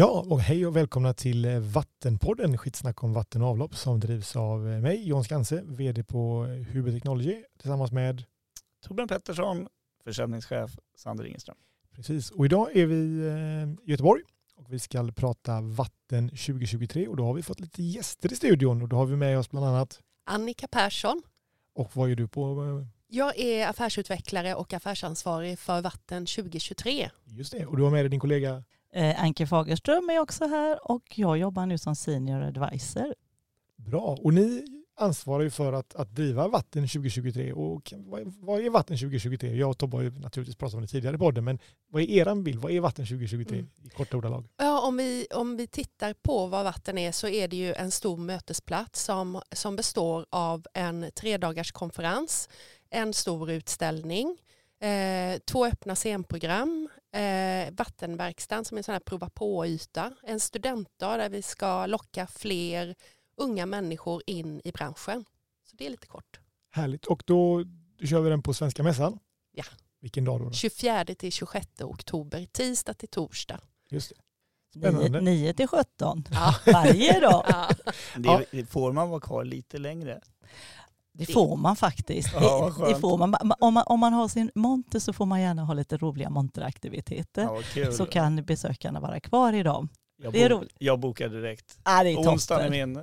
Ja, och hej och välkomna till eh, Vattenpodden, skitsnack om vatten och avlopp som drivs av eh, mig, Jon Skanse, vd på Huber Technology tillsammans med Torbjörn Pettersson, försäljningschef Sander Ingeström. Precis, och idag är vi eh, i Göteborg och vi ska prata vatten 2023 och då har vi fått lite gäster i studion och då har vi med oss bland annat Annika Persson. Och vad är du på? Jag är affärsutvecklare och affärsansvarig för Vatten 2023. Just det, och du har med dig din kollega Eh, Anke Fagerström är också här och jag jobbar nu som senior advisor. Bra, och ni ansvarar ju för att, att driva Vatten 2023. Och vad är Vatten 2023? Jag och Tobbe har ju naturligtvis pratat om det tidigare i podden, men vad är er bild? Vad är Vatten 2023 mm. i korta ordalag? Ja, om, vi, om vi tittar på vad Vatten är så är det ju en stor mötesplats som, som består av en tredagars konferens, en stor utställning, eh, två öppna scenprogram, eh, vattenverkstan som är en sån här prova på-yta, en studentdag där vi ska locka fler unga människor in i branschen. Så det är lite kort. Härligt. Och då kör vi den på Svenska Mässan? Ja. Vilken dag då? 24 till 26 oktober, tisdag till torsdag. Just det. Spännande. 9 till 17 ja. varje dag. Ja. Det, får man vara kvar lite längre? Det får man faktiskt. Ja, det, får man. Om, man, om man har sin monter så får man gärna ha lite roliga monteraktiviteter. Ja, så kan besökarna vara kvar idag. Jag det är roligt. Jag bokar direkt. Ja, det är Onsdagen är min.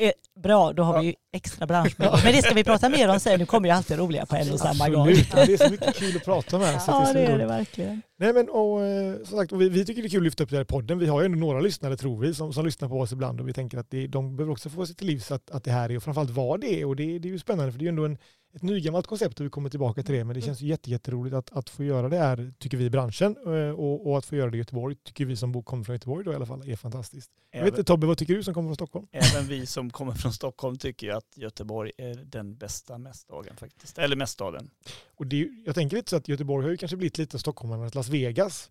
Eh, bra, då har ja. vi ju extra branschmöte. Men det ska vi prata mer om sen. Nu kommer ju alltid roliga på en och samma gång. Absolut, det är så mycket kul att prata med. Så ja, det är det verkligen. Nej, men, och, eh, som sagt, och vi, vi, tycker det är kul att lyfta upp det här i podden. Vi har ju ändå några lyssnare, tror vi, som, som lyssnar på oss ibland och vi tänker att det, de behöver också få sig till livs att, att det här är och framförallt vad det är. Och det, det är ju spännande för det är ju ändå en, ett nygammalt koncept och vi kommer tillbaka till det. Men det känns ju jätte, jätteroligt att, att få göra det här, tycker vi i branschen. Eh, och, och att få göra det i Göteborg, tycker vi som kommer från Göteborg då i alla fall, är fantastiskt. Även, jag vet inte Tobbe, vad tycker du som kommer från Stockholm? Även vi som kommer från Stockholm tycker ju att Göteborg är den bästa mässdagen faktiskt. Eller mässdagen. Och det, jag tänker lite så att Göteborg har ju kanske blivit lite stockholmarnas Las Vegas.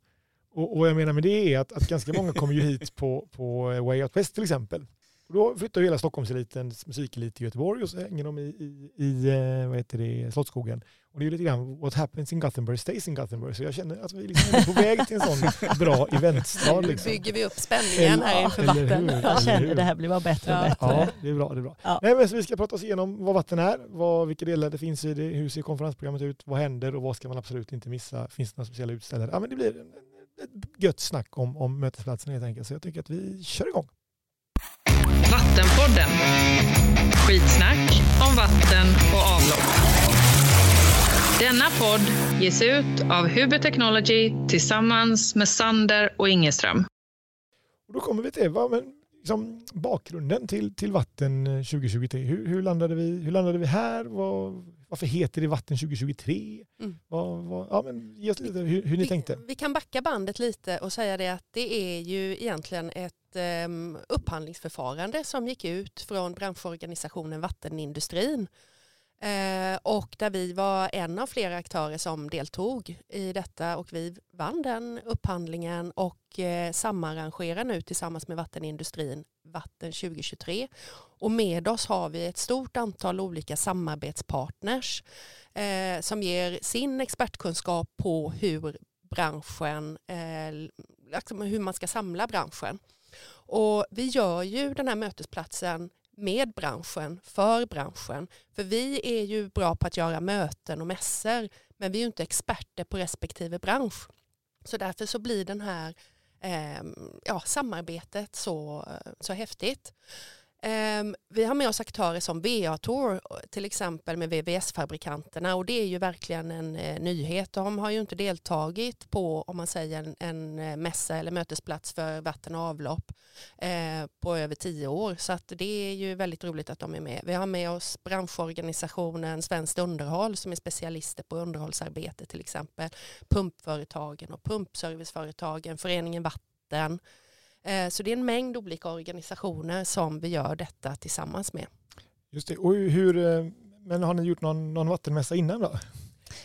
Och, och jag menar med det är att, att ganska många kommer ju hit på, på Way Out West till exempel. Och då flyttar hela Stockholmselitens musikelit till Göteborg och så hänger de i, i, i eh, vad heter det, Slottsskogen. Och det är lite grann what happens in Gothenburg stays in Gothenburg. Så jag känner att vi liksom är på väg till en sån bra eventstad. Liksom. Nu bygger vi upp spänningen här inför vatten. Jag känner det här blir bara bättre och bättre. Ja, det är bra. Det är bra. Ja. Nej, men så vi ska prata oss igenom vad vatten är, vad, vilka delar det finns i det, hur ser konferensprogrammet ut, vad händer och vad ska man absolut inte missa? Finns det några speciella utställare? Ja, men det blir ett gött snack om, om mötesplatsen helt enkelt. Så jag tycker att vi kör igång. Vattenpodden. Skitsnack om vatten och avlopp. Denna podd ges ut av Huber Technology tillsammans med Sander och Ingeström. Och då kommer vi till vad, men, liksom, bakgrunden till, till Vatten eh, 2023. Hur, hur, landade vi, hur landade vi här? Vad, varför heter det Vatten 2023? Mm. Vad, vad, ja, men ge oss lite hur, hur ni vi, tänkte. Vi kan backa bandet lite och säga det att det är ju egentligen ett um, upphandlingsförfarande som gick ut från branschorganisationen Vattenindustrin. Eh, och där vi var en av flera aktörer som deltog i detta och vi vann den upphandlingen och eh, samarrangerar nu tillsammans med vattenindustrin Vatten 2023. Och med oss har vi ett stort antal olika samarbetspartners eh, som ger sin expertkunskap på hur branschen, eh, liksom hur man ska samla branschen. Och vi gör ju den här mötesplatsen med branschen, för branschen. För vi är ju bra på att göra möten och mässor men vi är ju inte experter på respektive bransch. Så därför så blir den här eh, ja, samarbetet så, så häftigt. Ehm, vi har med oss aktörer som VA Tour till exempel med VVS-fabrikanterna och det är ju verkligen en eh, nyhet. De har ju inte deltagit på om man säger en, en eh, mässa eller mötesplats för vatten och avlopp eh, på över tio år så att det är ju väldigt roligt att de är med. Vi har med oss branschorganisationen Svenskt underhåll som är specialister på underhållsarbete till exempel, pumpföretagen och pumpserviceföretagen, föreningen Vatten Eh, så det är en mängd olika organisationer som vi gör detta tillsammans med. Just det. Och hur, eh, men har ni gjort någon, någon vattenmässa innan då?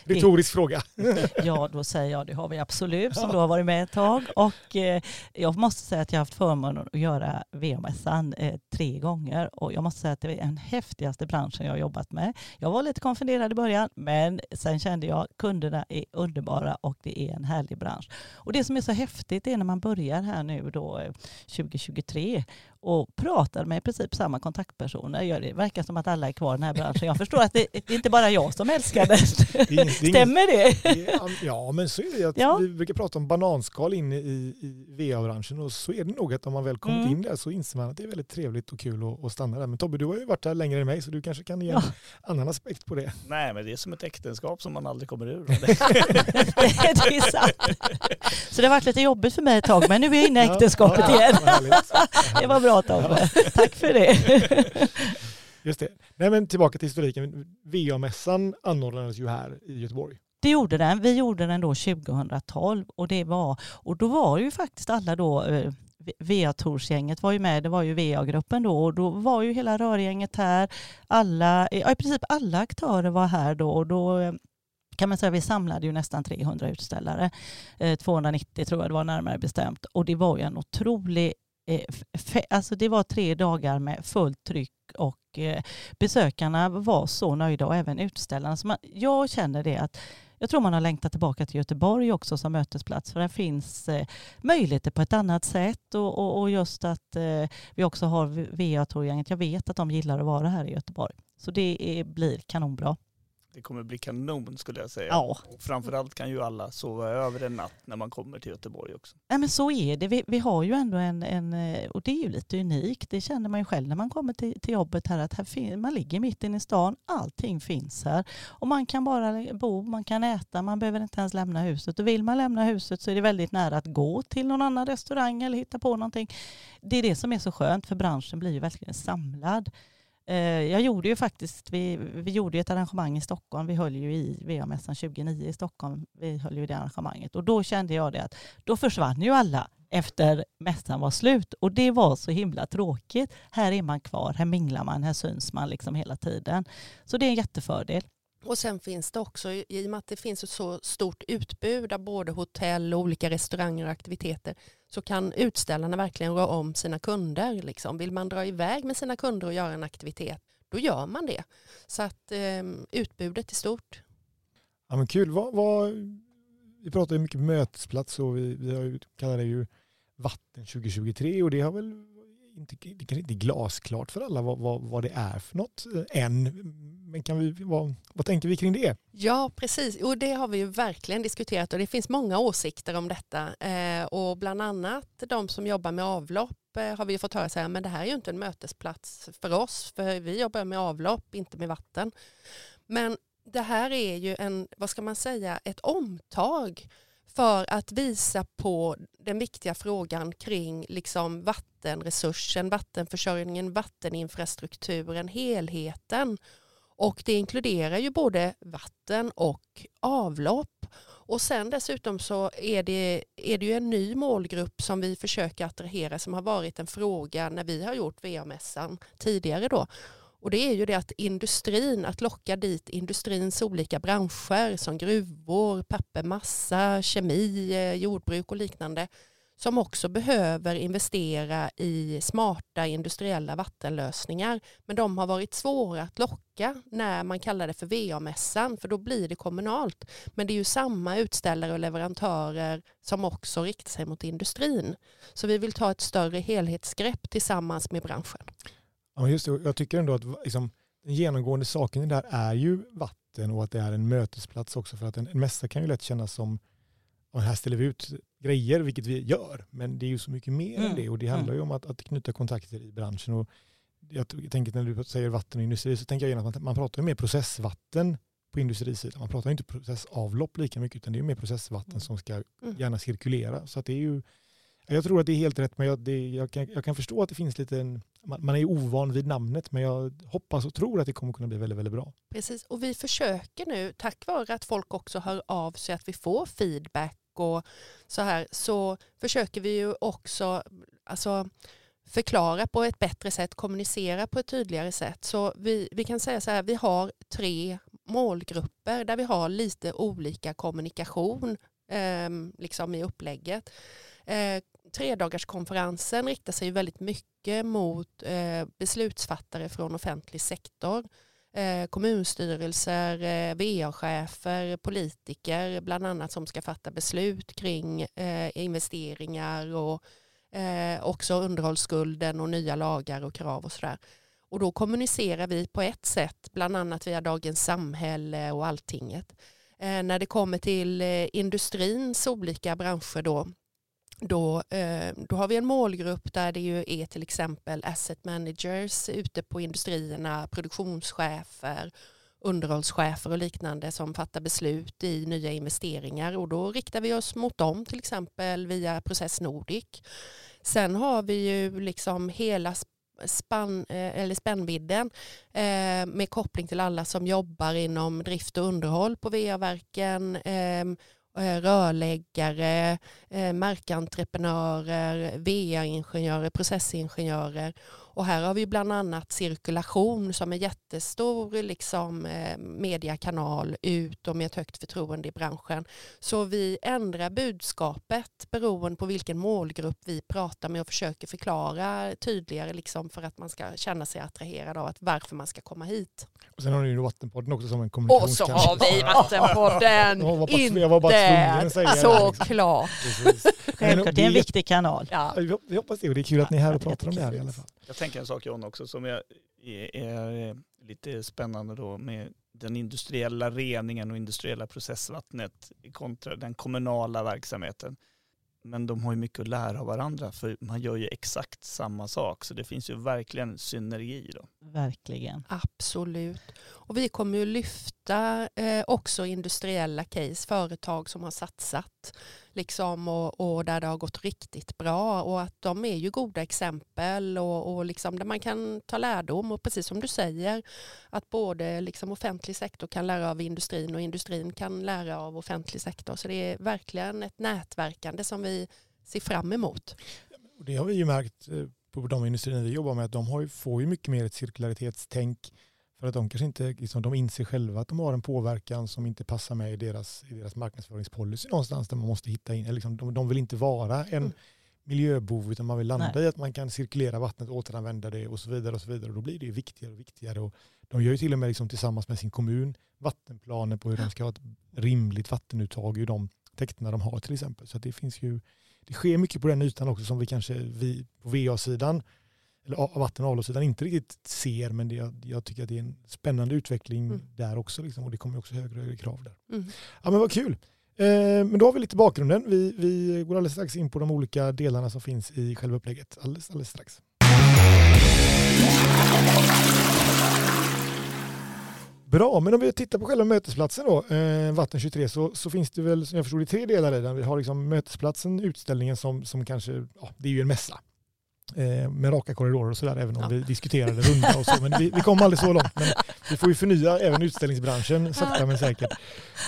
Retorisk fråga. ja, då säger jag det har vi absolut som då har varit med ett tag. Och eh, jag måste säga att jag har haft förmånen att göra VM-mässan eh, tre gånger och jag måste säga att det är den häftigaste branschen jag har jobbat med. Jag var lite konfunderad i början men sen kände jag att kunderna är underbara och det är en härlig bransch. Och det som är så häftigt är när man börjar här nu då 2023 eh, och pratar med i princip samma kontaktpersoner. Det verkar som att alla är kvar i den här branschen. Jag förstår att det, det är inte bara jag som älskar det. Stämmer det? Ja, men så är det. Att ja. Vi brukar prata om bananskal inne i, i VA-branschen och så är det nog att om man väl kommit mm. in där så inser man att det är väldigt trevligt och kul att, att stanna där. Men Tobbe, du har ju varit där längre än mig så du kanske kan ge en annan aspekt på det. Nej, men det är som ett äktenskap som man aldrig kommer ur. det, är sant. Så det har varit lite jobbigt för mig ett tag, men nu är jag inne i äktenskapet ja, igen. det var bra bra Tobbe. Tack för det. Just det. Nej, men tillbaka till historiken. VA-mässan anordnades ju här i Göteborg. Det gjorde den. Vi gjorde den då 2012 och, det var, och då var ju faktiskt alla då eh, VA-torsgänget var ju med, det var ju VA-gruppen då och då var ju hela rörgänget här. Alla, ja, I princip alla aktörer var här då och då eh, kan man säga vi samlade ju nästan 300 utställare. 290 eh, tror jag det var närmare bestämt och det var ju en otrolig Eh, alltså det var tre dagar med fullt tryck och eh, besökarna var så nöjda och även utställarna. Så man, jag känner det att jag tror man har längtat tillbaka till Göteborg också som mötesplats för det finns eh, möjligheter på ett annat sätt och, och, och just att eh, vi också har VA-torgänget. Jag vet att de gillar att vara här i Göteborg. Så det är, blir kanonbra det kommer bli kanon skulle jag säga. Ja. Och framförallt kan ju alla sova över en natt när man kommer till Göteborg också. Ja men så är det. Vi, vi har ju ändå en, en, och det är ju lite unikt, det känner man ju själv när man kommer till, till jobbet här, att här, man ligger mitt inne i stan, allting finns här. Och man kan bara bo, man kan äta, man behöver inte ens lämna huset. Och vill man lämna huset så är det väldigt nära att gå till någon annan restaurang eller hitta på någonting. Det är det som är så skönt, för branschen blir ju verkligen samlad. Eh, jag gjorde ju faktiskt, vi, vi gjorde ett arrangemang i Stockholm, vi höll ju i VA-mässan 2009 i Stockholm, vi höll ju det arrangemanget och då kände jag det att då försvann ju alla efter mässan var slut och det var så himla tråkigt. Här är man kvar, här minglar man, här syns man liksom hela tiden. Så det är en jättefördel. Och sen finns det också, i och med att det finns ett så stort utbud av både hotell och olika restauranger och aktiviteter, så kan utställarna verkligen röra om sina kunder. Liksom. Vill man dra iväg med sina kunder och göra en aktivitet, då gör man det. Så att eh, utbudet är stort. Ja, men kul. Vad, vad, vi pratar ju mycket mötesplats och vi, vi har ju, kallar det ju Vatten 2023 och det har väl inte, det kanske inte är glasklart för alla vad, vad, vad, det är för något eh, än. Men kan vi, vad, vad tänker vi kring det? Ja, precis. Och det har vi ju verkligen diskuterat och det finns många åsikter om detta. Eh, och bland annat de som jobbar med avlopp eh, har vi fått höra säga men det här är ju inte en mötesplats för oss för vi jobbar med avlopp, inte med vatten. Men det här är ju en, vad ska man säga, ett omtag för att visa på den viktiga frågan kring liksom vattenresursen, vattenförsörjningen, vatteninfrastrukturen, helheten. Och det inkluderar ju både vatten och avlopp. Och sen dessutom så är det, är det ju en ny målgrupp som vi försöker attrahera som har varit en fråga när vi har gjort VA-mässan tidigare då. Och det är ju det att industrin, att locka dit industrins olika branscher som gruvor, papper, massa, kemi, eh, jordbruk och liknande som också behöver investera i smarta industriella vattenlösningar. Men de har varit svåra att locka när man kallar det för VA-mässan för då blir det kommunalt. Men det är ju samma utställare och leverantörer som också riktar sig mot industrin. Så vi vill ta ett större helhetsgrepp tillsammans med branschen. Ja, just det. Jag tycker ändå att liksom, den genomgående saken där är ju vatten och att det är en mötesplats också. För att en, en mässa kan ju lätt kännas som att här ställer vi ut grejer, vilket vi gör. Men det är ju så mycket mer mm. än det och det handlar ju om att, att knyta kontakter i branschen. Och jag tänker när du säger vatten och industri så tänker jag att man, man pratar mer processvatten på industrisidan. Man pratar inte processavlopp lika mycket utan det är mer processvatten mm. som ska mm. gärna cirkulera. Så att det är ju jag tror att det är helt rätt, men jag, det, jag, kan, jag kan förstå att det finns lite, en, man, man är ovan vid namnet, men jag hoppas och tror att det kommer kunna bli väldigt, väldigt bra. Precis, och vi försöker nu, tack vare att folk också hör av sig, att vi får feedback och så här, så försöker vi ju också, alltså förklara på ett bättre sätt, kommunicera på ett tydligare sätt. Så vi, vi kan säga så här, vi har tre målgrupper där vi har lite olika kommunikation eh, liksom i upplägget. Eh, tredagarskonferensen riktar sig väldigt mycket mot eh, beslutsfattare från offentlig sektor. Eh, kommunstyrelser, eh, VA-chefer, politiker bland annat som ska fatta beslut kring investeringar och också underhållsskulden och nya lagar och krav och sådär. Och då kommunicerar vi på ett sätt, bland annat via Dagens Samhälle och Alltinget. Eh, när det kommer till industrins olika branscher då, då, eh, då har vi en målgrupp där det ju är till exempel asset managers ute på industrierna, produktionschefer, underhållschefer och liknande som fattar beslut i nya investeringar och då riktar vi oss mot dem till exempel via Process Nordic. Sen har vi ju liksom hela spann, eh, eller spännvidden eh, med koppling till alla som jobbar inom drift och underhåll på VA-verken Eh, Eh, rörläggare, eh, markentreprenörer, VA-ingenjörer, processingenjörer. Och här har vi bland annat cirkulation som är jättestor liksom, eh, mediakanal ut och med ett högt förtroende i branschen. Så vi ändrar budskapet beroende på vilken målgrupp vi pratar med och försöker förklara tydligare liksom, för att man ska känna sig attraherad av att varför man ska komma hit. Och sen har ni ju Vattenpodden också som en kommunikationskanal. Och så har vi Vattenpodden. jag var bara, jag var bara tvungen att säga Såklart. Självklart, det är en viktig kanal. Ja. Vi hoppas det och det är kul att ni är här och pratar om det här i alla fall. Jag tänker en sak John också som är, är, lite spännande då med den industriella reningen och industriella processvattnet kontra den kommunala verksamheten. Men de har ju mycket att lära av varandra för man gör ju exakt samma sak så det finns ju verkligen synergi då. Verkligen. Absolut. Och vi kommer ju lyfta eh, också industriella case, företag som har satsat liksom, och, och, där det har gått riktigt bra. Och att de är ju goda exempel och, och liksom där man kan ta lärdom. Och precis som du säger att både liksom offentlig sektor kan lära av industrin och industrin kan lära av offentlig sektor. Så det är verkligen ett nätverkande som vi ser fram emot. Det har vi ju märkt eh, på de industrier vi jobbar med att de har, får ju mycket mer ett cirkularitetstänk för att de kanske inte, liksom, de inser själva att de har en påverkan som inte passar med i deras, i deras marknadsföringspolicy någonstans där man måste hitta in, liksom, de, de vill inte vara en mm. miljöbov utan man vill landa Nej. i att man kan cirkulera vattnet, återanvända det och så vidare. Och så vidare. Och då blir det viktigare och viktigare. Och de gör ju till och med liksom, tillsammans med sin kommun vattenplaner på hur de ska ha ett rimligt vattenuttag ur de täkterna de har till exempel. Så det finns ju, det sker mycket på den ytan också som vi kanske vi på VA-sidan eller vatten och avloppssidan inte riktigt ser men det, jag, jag, tycker att det är en spännande utveckling mm. där också liksom, och det kommer också högre och högre krav där. Mm. Ja men vad kul. Eh, men då har vi lite bakgrunden. Vi, vi går alldeles strax in på de olika delarna som finns i själva upplägget. Alldeles, alldeles strax. Bra, men om vi tittar på själva mötesplatsen då, eh, Vatten 23, så, så finns det väl som jag förstod det tre delar i den. Vi har liksom mötesplatsen, utställningen som, som kanske, ja, det är ju en mässa med raka korridorer och sådär, även om ja. vi diskuterade runda och så. Men vi, vi kom aldrig så långt. Men vi får ju förnya även utställningsbranschen sakta men säkert.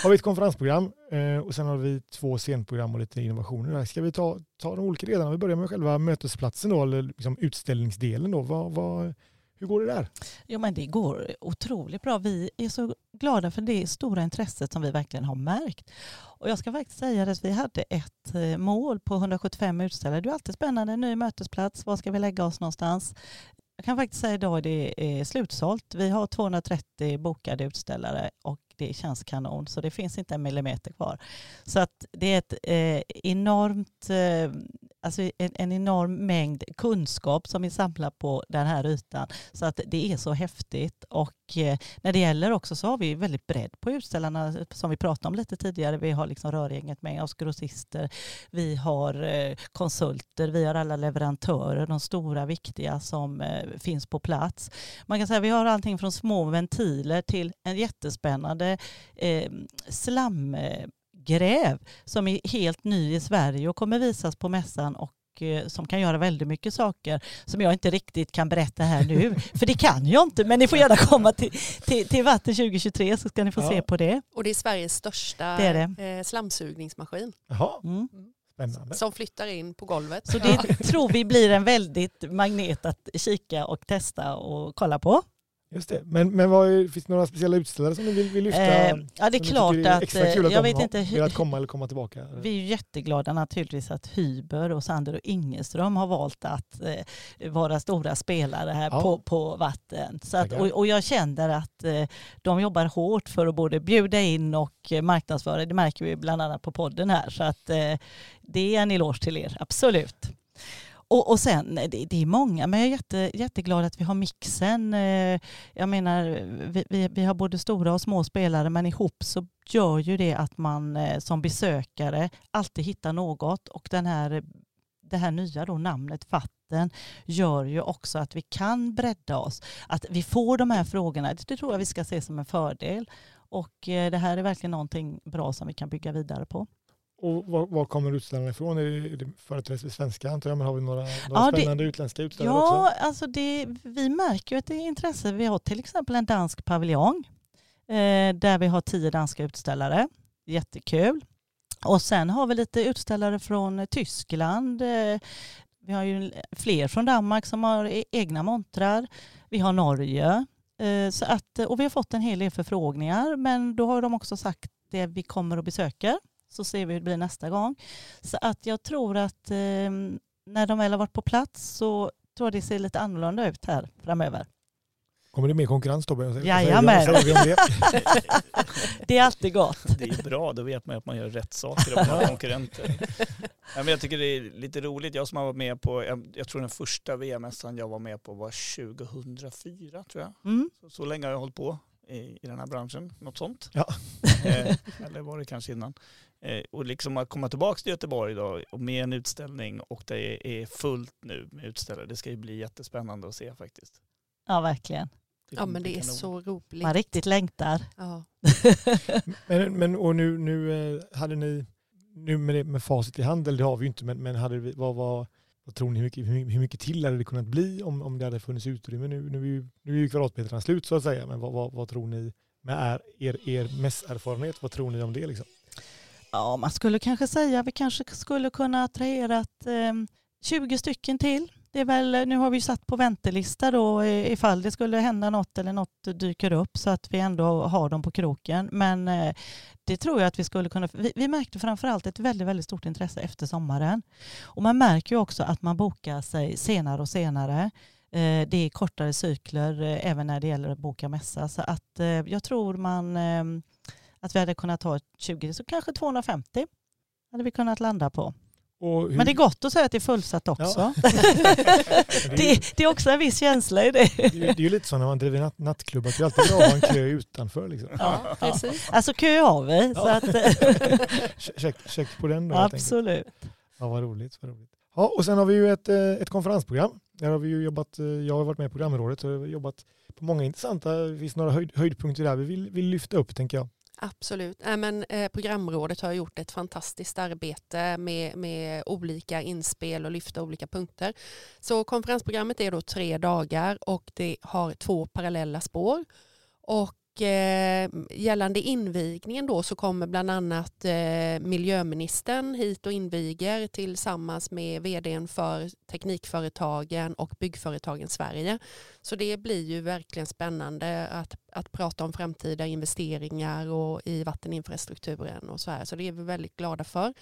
Har vi ett konferensprogram eh, och sen har vi två scenprogram och lite innovationer. Ska vi ta, ta de olika delarna? Vi börjar med själva mötesplatsen då, eller liksom utställningsdelen då. Vad, vad, hur går det där? Jo, men det går otroligt bra. Vi är så glada för det stora intresset som vi verkligen har märkt. Och jag ska faktiskt säga att vi hade ett eh, mål på 175 utställare. Det är alltid spännande, en ny mötesplats. Var ska vi lägga oss någonstans? Jag kan faktiskt säga idag att det är slutsålt. Vi har 230 bokade utställare och det känns kanon så det finns inte en millimeter kvar. Så att det är ett eh, enormt eh, alltså en, en, enorm mängd kunskap som vi samlar på den här ytan. Så att det är så häftigt. Och eh, när det gäller också så har vi väldigt bredd på utställarna eh, som vi pratade om lite tidigare. Vi har liksom rörgänget med oss grossister, vi har eh, konsulter, vi har alla leverantörer, de stora viktiga som eh, finns på plats. Man kan säga att vi har allting från små ventiler till en jättespännande eh, slam gräv som är helt ny i Sverige och kommer visas på mässan och eh, som kan göra väldigt mycket saker som jag inte riktigt kan berätta här nu. För det kan jag inte, men ni får gärna komma till, till, till Vatten 2023 så ska ni få ja. se på det. Och det är Sveriges största det är det. Eh, slamsugningsmaskin. Jaha. Mm. Spännande. som flyttar in på golvet. Så det tror vi blir en väldigt magnet att kika och testa och kolla på. Just det. Men, men vad finns det några speciella utställare som ni vill, vill lyfta? Eh, ja, det är klart är att, eh, att jag vet inte hur- komma eller komma tillbaka. Vi är jätteglada naturligtvis att Hyber och Sander och Ingeström har valt att eh, vara stora spelare här Ja. på, på vatten. Så att, och, och jag känner att eh, de jobbar hårt för att både bjuda in och eh, marknadsföra. Det märker vi bland annat på podden här. Så att eh, det är en eloge till er, absolut. Och, och sen, det, det är många, men jag är jätte, jätteglad att vi har mixen. Eh, jag menar, vi, vi, vi har både stora och små spelare, men ihop så gör ju det att man eh, som besökare alltid hittar något och den här, det här nya då, namnet Vatten gör ju också att vi kan bredda oss. Att vi får de här frågorna, det tror jag vi ska se som en fördel. Och eh, det här är verkligen någonting bra som vi kan bygga vidare på. Och var, var kommer utställarna ifrån? Är det, är det företrädesvis svenska antar jag, men har vi några, några Ja, det- spännande utländska utställare Ja, också? alltså det, vi märker ju att det är intresse. Vi har till exempel en dansk paviljong eh, där vi har tio danska utställare. Jättekul. Och sen har vi lite utställare från Tyskland. Eh, vi har ju fler från Danmark som har e- egna montrar. Vi har Norge. Eh, så att, och vi har fått en hel del förfrågningar men då har de också sagt det vi kommer och besöker. Så ser vi hur det blir nästa gång. Så att jag tror att eh, när de väl har varit på plats så tror jag det ser lite annorlunda ut här framöver. Kommer det mer konkurrens Tobbe? Jajamän. det? Det är alltid gott. Det är bra, då vet man att man gör rätt saker om man har konkurrenter. Men jag tycker det är lite roligt, jag som har varit med på, jag, jag tror den första VM-mässan jag var med på var 2004 tror jag. Mm. Så, så länge har jag hållit på i, i den här branschen, något sånt. Ja. Eh, eller var det kanske innan. Eh, och liksom att komma tillbaka till Göteborg då, och med en utställning och det är fullt nu med utställare, det ska ju bli jättespännande att se faktiskt. Ja, verkligen. Ja men det är så roligt. Man riktigt längtar. Ja. Men, men och nu, nu eh, hade ni, nu med, det, med facit i hand, eller det har vi ju inte, men, men hade vi, vad, vad, vad tror ni, hur mycket, hur mycket till hade det kunnat bli om, om det hade funnits utrymme? Nu, nu, är ju, nu är ju kvadratmeterna slut så att säga, men vad, vad, vad tror ni med är, er, er mässerfarenhet, vad tror ni om det? Liksom? Ja, man skulle kanske säga att vi kanske skulle kunna attraherat eh, 20 stycken till. Det är väl, nu har vi satt på väntelista då eh, ifall det skulle hända något eller något dyker upp så att vi ändå har dem på kroken. Men eh, det tror jag att vi skulle kunna... Vi, vi märkte framförallt ett väldigt, väldigt stort intresse efter sommaren. Och man märker ju också att man bokar sig senare och senare. Eh, det är kortare cykler eh, även när det gäller att boka mässa. Så att eh, jag tror man ehm, att vi hade kunnat ha 20, så kanske 250 hade vi kunnat landa på. Men det är gott att säga att det är fullsatt också. det, det, det är också en viss känsla i det. det, är ju- det är ju lite så när man driver natt, nattklubb, att det är alltid bra att ha en kö utanför. Liksom. Ja, precis. Alltså kö har vi. Så Ja. att, Check, check på den då. absolut. Ja, vad roligt. Vad roligt. Ja, och sen har vi ju ett, eh, ett konferensprogram. Där har vi ju jobbat, eh, jag har varit med i programrådet och jobbat på många intressanta, det finns några höjd, höjdpunkter där vi vill, vill lyfta upp tänker jag. Absolut. Äh, men, eh, programrådet har gjort ett fantastiskt arbete med, med olika inspel och lyfta olika punkter. Så konferensprogrammet är då tre dagar och det har två parallella spår. Och eh, gällande invigningen då så kommer bland annat eh, miljöministern hit och inviger tillsammans med vdn för Teknikföretagen och Byggföretagen Sverige. Så det blir ju verkligen spännande att, att prata om framtida investeringar och i vatteninfrastrukturen och så här. Så det är vi väldigt glada för.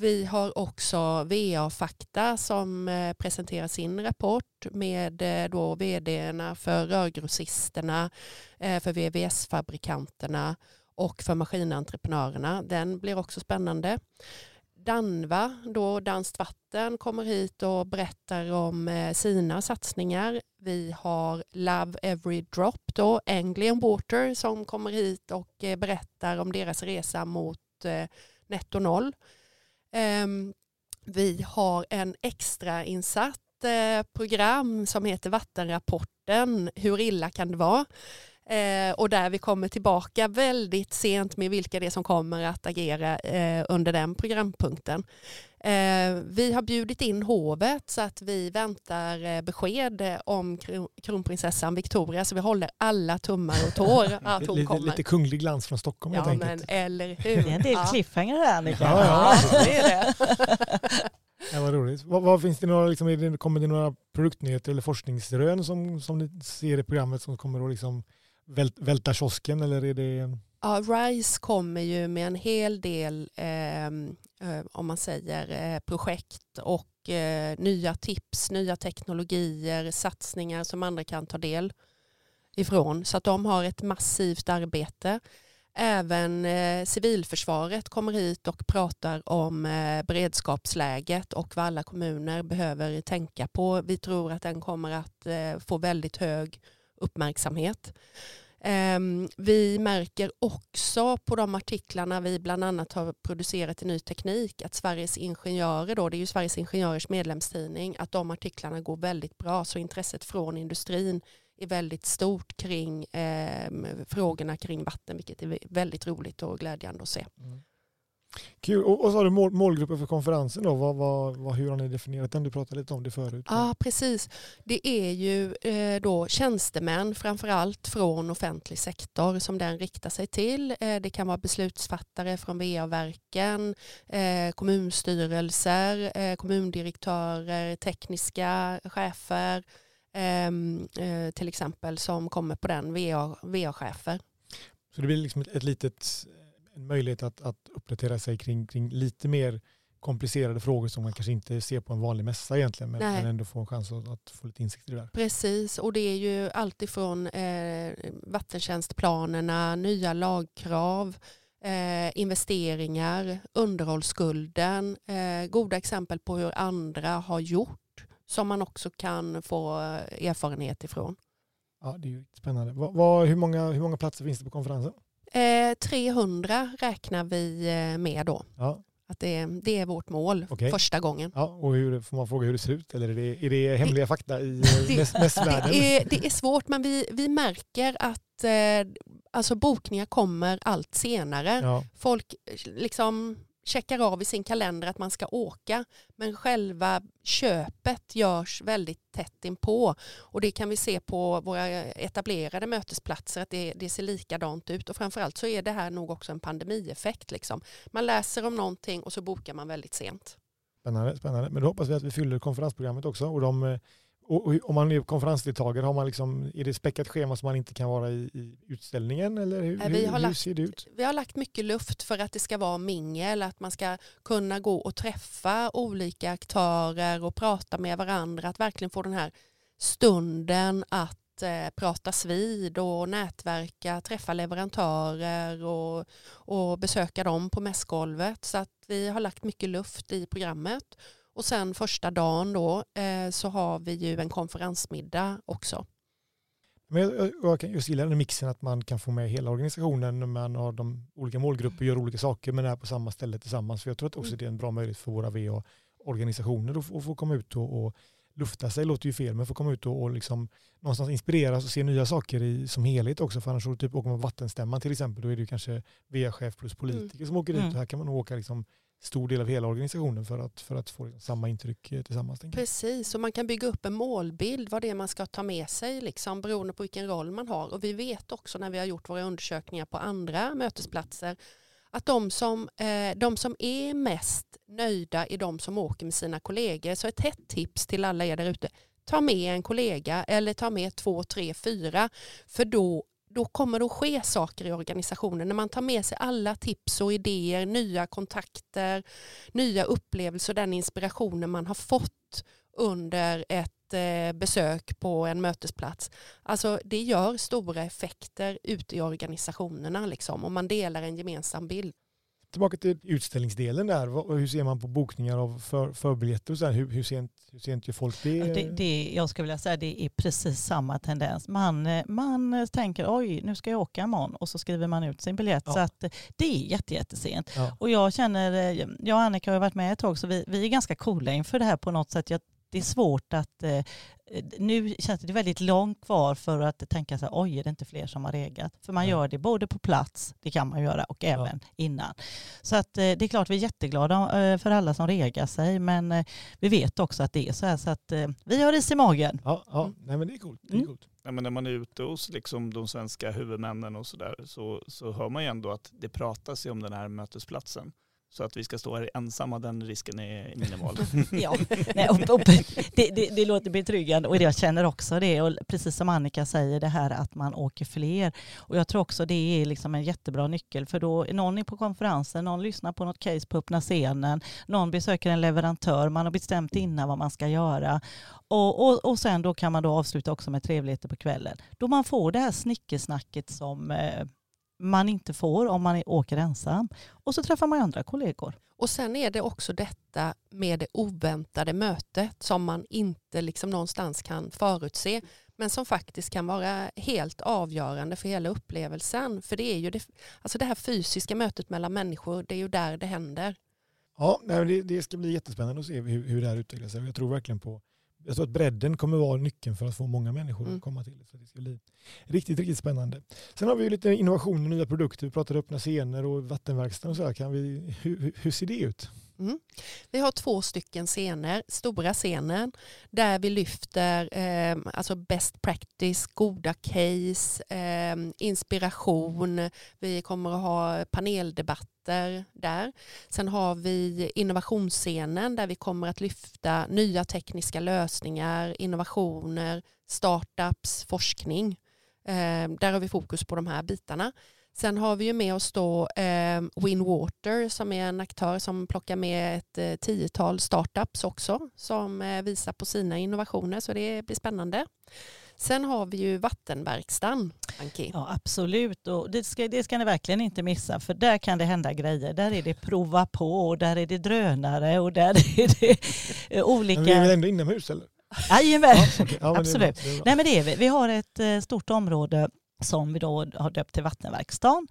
Vi har också VA-fakta som eh, presenterar sin rapport med eh, då vdarna för rörgrossisterna, eh, för VVS-fabrikanterna och för maskinentreprenörerna. Den blir också spännande. Danva, då Danskt vatten, kommer hit och berättar om eh, sina satsningar. Vi har Love Every Drop, då, Anglian Water, som kommer hit och berättar om deras resa mot netto noll. Ehm, vi har en extra insatt eh, program som heter Vattenrapporten, Hur illa kan det vara? Eh, och där vi kommer tillbaka väldigt sent med vilka det är som kommer att agera eh, under den programpunkten. Eh, vi har bjudit in hovet så att vi väntar eh, besked om kron kronprinsessan Victoria så vi håller alla tummar och tår att hon lite, kommer. lite kunglig glans från Stockholm ja helt men enkelt. eller hur. Det är en del cliffhanger här Annika. Ja, ja. Ja, det är det. Ja, vad roligt. Vad, vad finns det några, liksom, det, kommer det några produktnyheter eller forskningsrön som, som ni ser i programmet som kommer att liksom vält, välta kiosken eller är det Ja, RISE kommer ju med en hel del ehm, eh, om man säger eh, projekt och eh, nya tips, nya teknologier, satsningar som andra kan ta del ifrån. Så att de har ett massivt arbete. Även eh, civilförsvaret kommer hit och pratar om eh, beredskapsläget och vad alla kommuner behöver tänka på. Vi tror att den kommer att eh, få väldigt hög uppmärksamhet. Ehm, vi märker också på de artiklarna vi bland annat har producerat i Ny Teknik att Sveriges Ingenjörer, då, det är ju Sveriges Ingenjörers medlemstidning, att de artiklarna går väldigt bra så intresset från industrin är väldigt stort kring eh, frågorna kring vatten vilket är väldigt roligt och glädjande att se. Mm kul? Och, och så har du mål, målgruppen för konferensen då, vad, vad, vad, hur har ni definierat den? Du pratade lite om det förut. Ja, precis. Det är ju eh, då tjänstemän framförallt från offentlig sektor som den riktar sig till. Eh, det kan vara beslutsfattare från VA-verken, eh, kommunstyrelser, eh, kommundirektörer, tekniska chefer ehm, eh, till exempel som kommer på den, VA, VA-chefer. Så det blir liksom ett, ett litet, en möjlighet att, att uppdatera sig kring, kring lite mer komplicerade frågor som man kanske inte ser på en vanlig mässa egentligen men, men ändå få en chans att, att få lite insikt i det där. Precis, och det är ju alltifrån eh, vattentjänstplanerna, nya lagkrav, eh, investeringar, underhållsskulden, eh, goda exempel på hur andra har gjort som man också kan få erfarenhet ifrån. Ja, det är ju spännande. Vad, vad, hur, många, hur många platser finns det på konferensen? Eh, 300 räknar vi eh, med då. Ja, Att det, det är vårt mål Okej. första gången. ja och hur, får man fråga hur det ser ut eller är det, är det hemliga fakta i det- mäss, mässvärlden? Det är, det är svårt men vi, vi märker att eh, alltså bokningar kommer allt senare. Ja, Folk eh, liksom checkar av i sin kalender att man ska åka men själva köpet görs väldigt tätt inpå och det kan vi se på våra etablerade mötesplatser att det, det ser likadant ut och framförallt så är det här nog också en pandemieffekt. Liksom. Man läser om någonting och så bokar man väldigt sent. spännande, spännande. Men då hoppas vi att vi fyller konferensprogrammet också. Och, de, eh, om man är konferensdeltagare, har man liksom, är det späckat schema som man inte kan vara i, i utställningen? Eller hur, vi har hur lagt- ser det ut? Vi har lagt mycket luft för att det ska vara mingel, att man ska kunna gå och träffa olika aktörer och prata med varandra, att verkligen få den här stunden att eh, pratas vid och nätverka, träffa leverantörer och, och besöka dem på mässgolvet. Så att vi har lagt mycket luft i programmet. Och sen första dagen då eh, så har vi ju en konferensmiddag också. Men jag, jag, kan just gilla den mixen att man kan få med hela organisationen när man har de olika målgrupper, gör olika saker men är på samma ställe tillsammans. För jag tror att också Mm. det är en bra möjlighet för våra VA-organisationer att, få- att få komma ut och, och lufta sig, låter ju fel, men få komma ut och, och liksom någonstans inspireras och se nya saker i, som helhet också. För annars så typ åker man på vattenstämman till exempel, då är det ju kanske VA-chef plus politiker som åker dit. Mm. Och här kan man åka liksom stor del av hela organisationen för att, för att få liksom samma intryck eh, tillsammans. Precis, och man kan bygga upp en målbild vad det är man ska ta med sig liksom, beroende på vilken roll man har. Och vi vet också när vi har gjort våra undersökningar på andra mötesplatser att de som, eh, de som är mest nöjda är de som åker med sina kollegor. Så ett hett tips till alla er där ute, ta med en kollega eller ta med två, tre, fyra. För då, då kommer det att ske saker i organisationen. När man tar med sig alla tips och idéer, nya kontakter, nya upplevelser och den inspirationen man har fått under ett eh, besök på en mötesplats. Alltså det gör stora effekter ute i organisationerna liksom, om man delar en gemensam bild. Tillbaka till utställningsdelen där, hur ser man på bokningar av för, förbiljetter och så här? Hur, hur, sent, hur sent gör folk det? Ja, Det, det, jag skulle vilja säga det är precis samma tendens. Man, eh, man eh, tänker oj nu ska jag åka imorgon och så skriver man ut sin biljett. Ja. Så att eh, det är jätte, jättesent. Ja. Och jag känner, jag och Annika har varit med ett tag så vi, vi är ganska coola inför det här på något sätt. Jag det är svårt att eh, nu känns det väldigt långt kvar för att tänka så här, oj är det inte fler som har regat? För man Ja. gör det både på plats, det kan man göra, och även innan. Så att eh, det är klart vi är jätteglada eh, för alla som regar sig, men eh, vi vet också att det är så här så att eh, vi har is i magen. Ja, ja. Nej, men det är coolt. Det är Mm. coolt. Ja, men när man är ute hos liksom de svenska huvudmännen och sådär så, så hör man ju ändå att det pratas ju om den här mötesplatsen. Så att vi ska stå här ensamma, den risken är minimal. Ja, nej, och, och, det, det, det låter betryggande och jag känner också det. Och precis som Annika säger, det här att man åker fler. Och jag tror också det är liksom en jättebra nyckel för då någon är på konferensen, någon lyssnar på något case på öppna scenen, någon besöker en leverantör, man har bestämt innan vad man ska göra. Och, och, och sen då kan man då avsluta också med trevligheter på kvällen. Då man får det här snickesnacket som eh, man inte får om man åker ensam. Och så träffar man andra kollegor. Och sen är det också detta med det oväntade mötet som man inte liksom någonstans kan förutse men som faktiskt kan vara helt avgörande för hela upplevelsen. För det är ju det, alltså det här fysiska mötet mellan människor, det är ju där det händer. Ja, det, det ska bli jättespännande att se hur, hur det här utvecklar sig. Jag tror verkligen på jag tror att bredden kommer vara nyckeln för att få många människor Mm. att komma till. Så det ska bli riktigt, riktigt spännande. Sen har vi ju lite innovationer, nya produkter. Vi pratade öppna scener och vattenverkstan och så här. Kan vi, hur- hur ser det ut? Mm. Vi har två stycken scener, stora scenen där vi lyfter eh, alltså best practice, goda case, eh, inspiration. Vi kommer att ha paneldebatter där. Sen har vi innovationsscenen där vi kommer att lyfta nya tekniska lösningar, innovationer, startups, forskning. Eh, där har vi fokus på de här bitarna. Sen har vi ju med oss då eh, Winwater som är en aktör som plockar med ett eh, tiotal startups också som eh, visar på sina innovationer så det blir spännande. Sen har vi ju vattenverkstan, Anki. Ja absolut och det ska, det ska ni verkligen inte missa för där kan det hända grejer. Där är det prova på och där är det drönare och där är det eh, olika... Men vi är väl ändå inomhus eller? Jajamän. Ja, men det är Absolut. bra, det är bra. Nej men det är vi. Vi har ett eh, stort område som vi då har döpt till Vattenverkstan.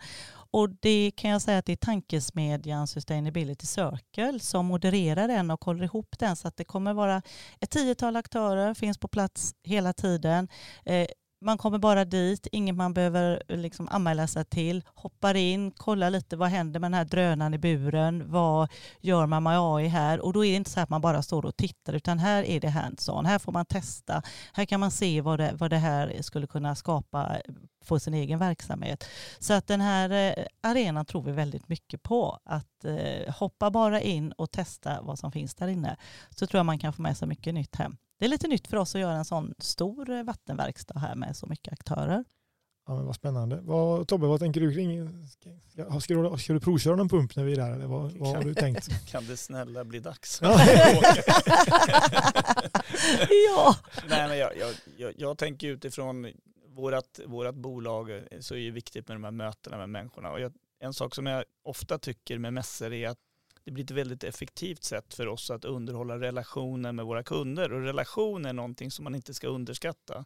Och det kan jag säga att det är tankesmedjan Sustainability Circle som modererar den och håller ihop den så att det kommer vara ett tiotal aktörer, finns på plats hela tiden. Eh, man kommer bara dit, inget man behöver eh, liksom anmäla sig till, hoppar in, kollar lite vad händer med den här drönaren i buren, vad gör man med AI här och då är det inte så att man bara står och tittar utan här är det hands-on, här får man testa, här kan man se vad det, vad det här skulle kunna skapa eh, för sin egen verksamhet. Så att den här eh, arenan tror vi väldigt mycket på. Att hoppa bara in och testa vad som finns där inne. Så tror jag man kan få med sig mycket nytt hem. Det är lite nytt för oss att göra en sån stor eh, vattenverkstad här med så mycket aktörer. Ja, men vad spännande. Vad, Tobbe, vad tänker du kring... Ska, ska, du, ska du provköra någon pump när vi är där? Eller vad, vad har du tänkt? Kan det snälla bli dags? Ja. Nej, men jag, jag, jag, jag tänker utifrån vårat, vårat bolag eh, så är det viktigt med de här mötena med människorna. Och jag, en sak som jag ofta tycker med mässor är att det blir ett väldigt effektivt sätt för oss att underhålla relationen med våra kunder. Och relation är någonting som man inte ska underskatta.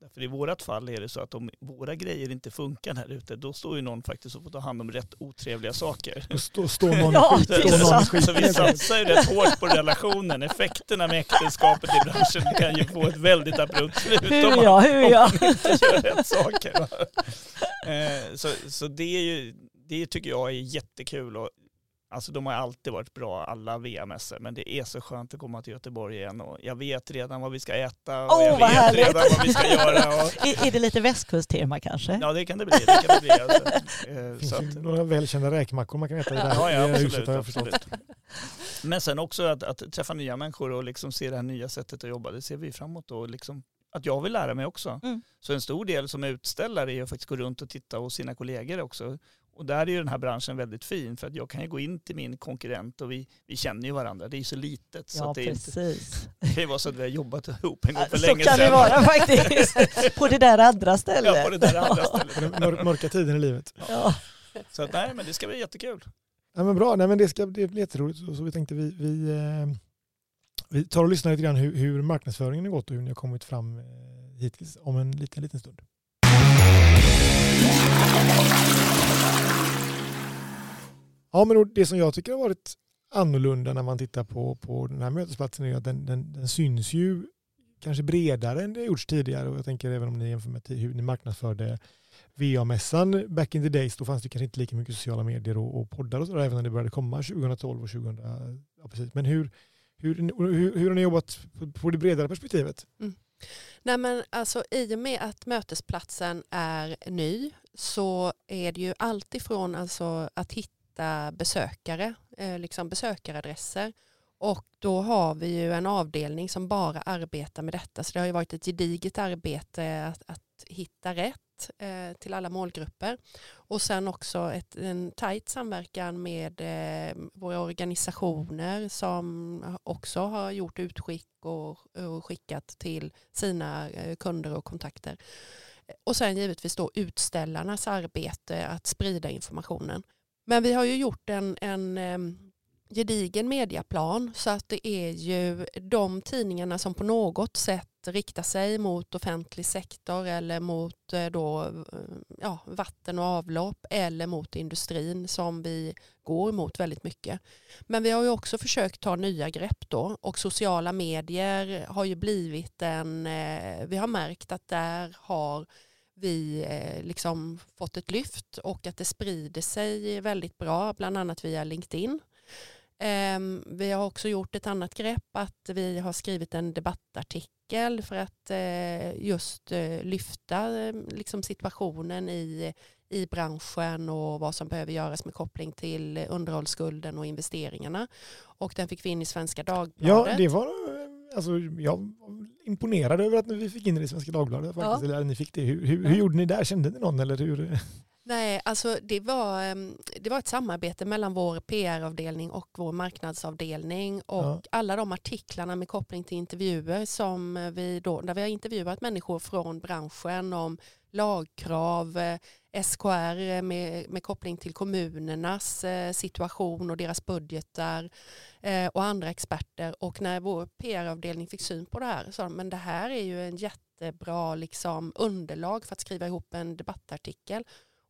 Därför i vårat fall är det så att om våra grejer inte funkar här ute, då står ju någon faktiskt och får ta hand om rätt otrevliga saker. Och Stå, stå någon, Ja, skit, det är stå någon skit. Så vi satsar ju rätt hårt på relationen. Effekterna med äktenskapet i branschen kan ju få ett väldigt abrupt slut om Hur man, ja, hur om ja. man inte gör rätt saker. Eh, Så, så det, är ju, det tycker jag är jättekul. Och, alltså de har alltid varit bra, alla VM-mässor, men det är så skönt att komma till Göteborg igen. Och jag vet redan vad vi ska äta och Åh, jag vet härligt. redan vad vi ska göra. Och, Är, är det lite västkusttema kanske? ja, det kan det bli. Det kan det bli alltså. Eh, Det finns så ju att- några välkända räkmackor man kan äta i det här Ja, ja, absolut, huset har jag förstått. absolut. Men sen också att, att träffa nya människor och liksom se det här nya sättet att jobba, det ser vi framåt och liksom att jag vill lära mig också. Mm. Så en stor del som utställare är att faktiskt gå runt och titta hos sina kollegor också. Och där är ju den här branschen väldigt fin för att jag kan ju gå in till min konkurrent och vi, vi känner ju varandra. Det är ju så litet så Ja, att det, är inte, precis. det kan ju vara så att vi har jobbat ihop en gång för Så länge kan sedan. det vara faktiskt. På det där andra stället. Ja, på det där andra stället. Mör- mörka tiden i livet. Ja. Så att, nej, men det ska bli jättekul. Ja, men bra, Nej, men det ska det blir jätteroligt. Så, så vi tänkte vi, vi, eh, vi tar och lyssnar lite grann hur, hur marknadsföringen har gått och hur ni har kommit fram eh, hittills om en liten, liten stund. Ja, men det som jag tycker har varit annorlunda när man tittar på, på den här mötesplatsen är att den, den, den syns ju kanske bredare än det gjorts tidigare. Och jag tänker även om ni jämför med hur ni marknadsförde VA-mässan back in the days, då fanns det kanske inte lika mycket sociala medier och, och poddar och sådär, även när det började komma 2012 och 2000. Ja, precis. Men hur, hur, hur, hur har ni jobbat på, på det bredare perspektivet? Mm. Nej, men alltså, I och med att mötesplatsen är ny så är det ju alltifrån alltså, att hitta besökare, eh, liksom besökaradresser och då har vi ju en avdelning som bara arbetar med detta. Så det har ju varit ett gediget arbete att, att hitta rätt eh, till alla målgrupper. Och sen också ett, en tajt samverkan med eh, våra organisationer som också har gjort utskick och, och skickat till sina eh, kunder och kontakter. Och sen givetvis då utställarnas arbete att sprida informationen. Men vi har ju gjort en, en gedigen mediaplan så att det är ju de tidningarna som på något sätt rikta sig mot offentlig sektor eller mot eh, då, eh, ja, vatten och avlopp eller mot industrin som vi går mot väldigt mycket. Men vi har ju också försökt ta nya grepp då och sociala medier har ju blivit en, eh, vi har märkt att där har vi liksom fått ett lyft och att det sprider sig väldigt bra, bland annat via LinkedIn. Ehm, vi har också gjort ett annat grepp att vi har skrivit en debattartikel för att eh, just eh, lyfta liksom situationen i, i branschen och vad som behöver göras med koppling till underhållsskulden och investeringarna. Och den fick vi in i Svenska Dagbladet. Ja, det var alltså, jag var imponerad över att vi fick in det i Svenska Dagbladet. Faktiskt. Ja. Eller ni fick det. Hur, hur, hur gjorde ni där? Kände ni någon? Eller hur? Nej, alltså det var, ehm, det var ett samarbete mellan vår PR-avdelning och vår marknadsavdelning och ja. alla de artiklarna med koppling till intervjuer som vi då, där vi har intervjuat människor från branschen om lagkrav, eh, SKR med, med koppling till kommunernas eh, situation och deras budgetar eh, och andra experter. Och när vår PR-avdelning fick syn på det här sa de men det här är ju en jättebra liksom, underlag för att skriva ihop en debattartikel.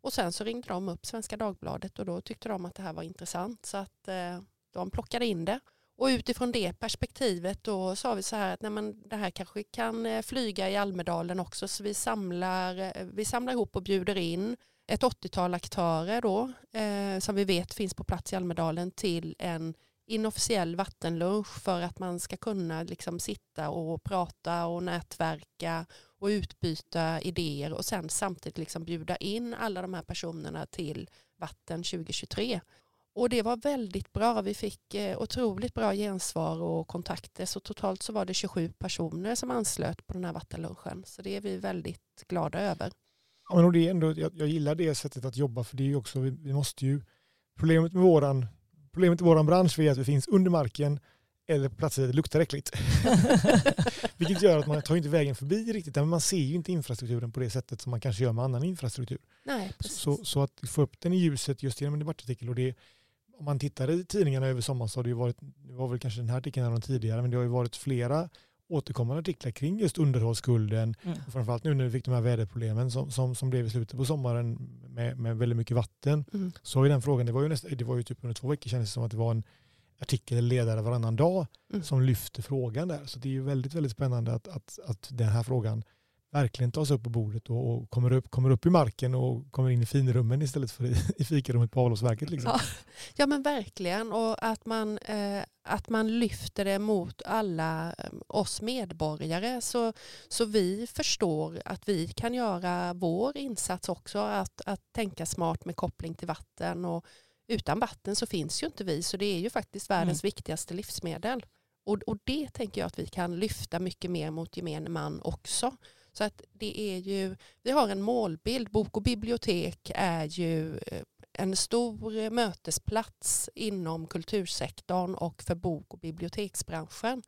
Och sen så ringde de upp Svenska Dagbladet och då tyckte de att det här var intressant så att eh, de plockade in det. Och utifrån det perspektivet då sa vi så här att nej men det här kanske kan eh, flyga i Almedalen också så vi samlar, eh, vi samlar ihop och bjuder in ett 80-tal aktörer då eh, som vi vet finns på plats i Almedalen till en inofficiell vattenlunch för att man ska kunna liksom sitta och prata och nätverka och utbyta idéer och sen samtidigt liksom bjuda in alla de här personerna till Vatten 2023. Och det var väldigt bra. Vi fick eh, otroligt bra gensvar och kontakter. Så totalt så var det 27 personer som anslöt på den här vattenlunchen. Så det är vi väldigt glada över. Ja, men det är ändå, jag, jag gillar det sättet att jobba för det är också, vi, vi måste ju, problemet med våran, problemet i våran bransch är att vi finns under marken eller platser där det luktar äckligt. Vilket gör att man tar inte vägen förbi riktigt. Men man ser ju inte infrastrukturen på det sättet som man kanske gör med annan infrastruktur. Nej, så, så att få upp den i ljuset just genom en debattartikel och det om man tittar i tidningarna över sommaren så har det ju varit, det var väl kanske den här artikeln någon tidigare, men det har ju varit flera återkommande artiklar kring just underhållsskulden. Mm. Och framförallt nu när vi fick de här väderproblemen som, som, som blev i slutet på sommaren med, med väldigt mycket vatten. Mm. Så i den frågan, det var ju, nästa, det var ju typ under två veckor kändes det som att det var en artikel eller ledare varannan dag mm. som lyfter frågan där. Så det är ju väldigt, väldigt spännande att, att, att den här frågan verkligen tas upp på bordet och, och, kommer, upp, kommer upp i marken och kommer in i finrummen istället för i, i fikarummet på avloppsverket. Liksom. Ja. ja men verkligen och att man, eh, att man lyfter det mot alla eh, oss medborgare så, så vi förstår att vi kan göra vår insats också att, att tänka smart med koppling till vatten och utan vatten så finns ju inte vi så det är ju faktiskt världens mm. viktigaste livsmedel. Och, och det tänker jag att vi kan lyfta mycket mer mot gemene man också. Så att det är ju, vi har en målbild, bok och bibliotek är ju eh, en stor mötesplats inom kultursektorn och för bok och biblioteksbranschen.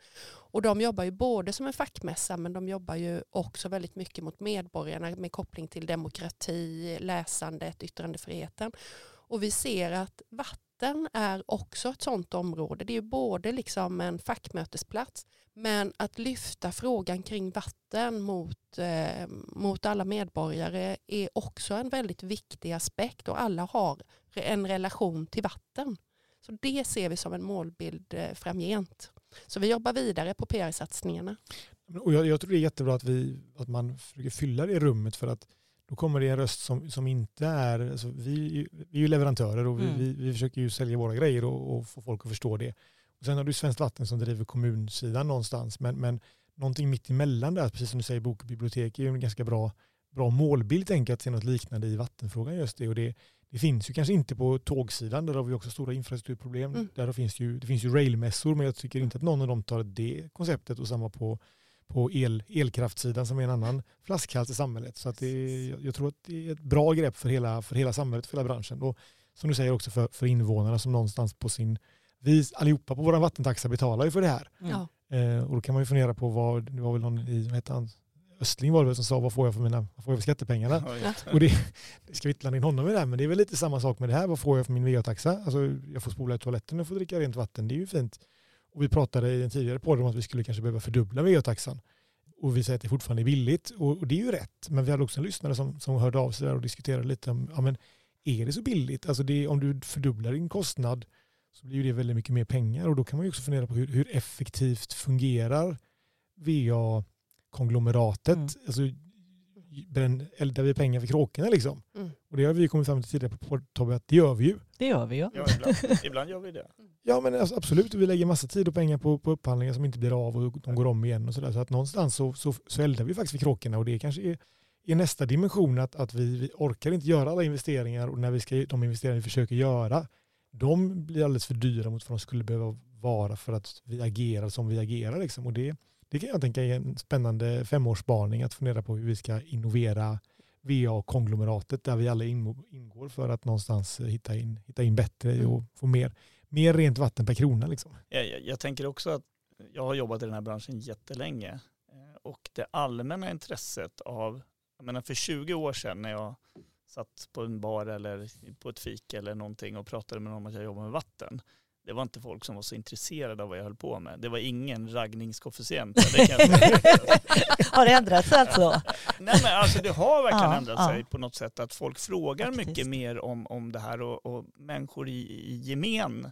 Och de jobbar ju både som en fackmässa men de jobbar ju också väldigt mycket mot medborgarna med koppling till demokrati, läsandet, yttrandefriheten. Och vi ser att vatten är också ett sådant område. Det är både liksom en fackmötesplats men att lyfta frågan kring vatten mot, eh, mot alla medborgare är också en väldigt viktig aspekt och alla har en relation till vatten. Så det ser vi som en målbild eh, framgent. Så vi jobbar vidare på PR-satsningarna. Och jag, jag tror det är jättebra att, vi, att man försöker fylla det rummet för att då kommer det en röst som, som inte är, alltså vi, vi är ju leverantörer och vi, Mm. vi, vi försöker ju sälja våra grejer och, och få folk att förstå det. Och sen har du Svenskt Vatten som driver kommunsidan någonstans, men, men någonting mitt emellan där, precis som du säger, bok och bibliotek är ju en ganska bra, bra målbild, tänker jag, att se något liknande i vattenfrågan just det. Och det, det finns ju kanske inte på tågsidan, där har vi också stora infrastrukturproblem. Mm. Där finns ju, det finns ju railmässor, men jag tycker inte att någon av dem tar det konceptet och samma på på el, elkraftsidan som är en annan flaskhals i samhället. Så att det är, jag- tror att det är ett bra grepp för hela, för hela samhället, för hela branschen. Och som du säger också för, för invånarna som någonstans på sin... Vi allihopa på vår vattentaxa betalar ju för det här. Mm. Eh, och då kan man ju fundera på vad, det var väl någon i, vad hette han, Östling var det väl som sa vad får jag för, mina, vad får jag för skattepengarna? Ja. Och det, det ska vi inte blanda in honom i det här, men det är väl lite samma sak med det här. Vad får jag för min VA-taxa? Alltså, jag får spola i toaletten och får dricka rent vatten. Det är ju fint. Och vi pratade i en tidigare podd om att vi skulle kanske behöva fördubbla VA-taxan. Och vi säger att det fortfarande är billigt. Och, och det är ju rätt. Men vi hade också en lyssnare som, som hörde av sig där och diskuterade lite om, ja men är det så billigt? Alltså det, om du fördubblar din kostnad så blir ju det väldigt mycket mer pengar. Och då kan man ju också fundera på hur, hur effektivt fungerar VA-konglomeratet? Mm. Alltså, bränn, eldar vi pengar för kråkorna liksom? Mm. Och det har vi kommit fram till tidigare på Tobbe, att det gör vi ju. Det gör vi ju. Ja, ibland, ibland gör vi det. Ja men alltså, absolut, vi lägger massa tid och pengar på, på upphandlingar som inte blir av och de går om igen och sådär. Så att någonstans så, så, så eldar vi faktiskt för kråkorna och det kanske är, är nästa dimension att, att vi, vi orkar inte göra alla investeringar och när vi ska, de investeringar vi försöker göra, de blir alldeles för dyra mot vad de skulle behöva vara för att vi agerar som vi agerar. Liksom. Och det, det kan jag tänka är en spännande femårsspaning att fundera på hur vi ska innovera VA-konglomeratet där vi alla ingår för att någonstans hitta in, hitta in bättre och få mer, mer rent vatten per krona. Liksom. Jag, jag, jag tänker också att jag har jobbat i den här branschen jättelänge eh, och det allmänna intresset av, jag menar för 20 år sedan när jag satt på en bar eller på ett fik eller någonting och pratade med någon om att jag jobbar med vatten. Det var inte folk som var så intresserade av vad jag höll på med. Det var ingen raggningskoefficient. Det. Har det ändrats alltså? Nej men alltså det har verkligen Ja, ändrat ja. sig på något sätt att folk frågar Faktiskt. mycket mer om, om det här och, och människor i, i gemen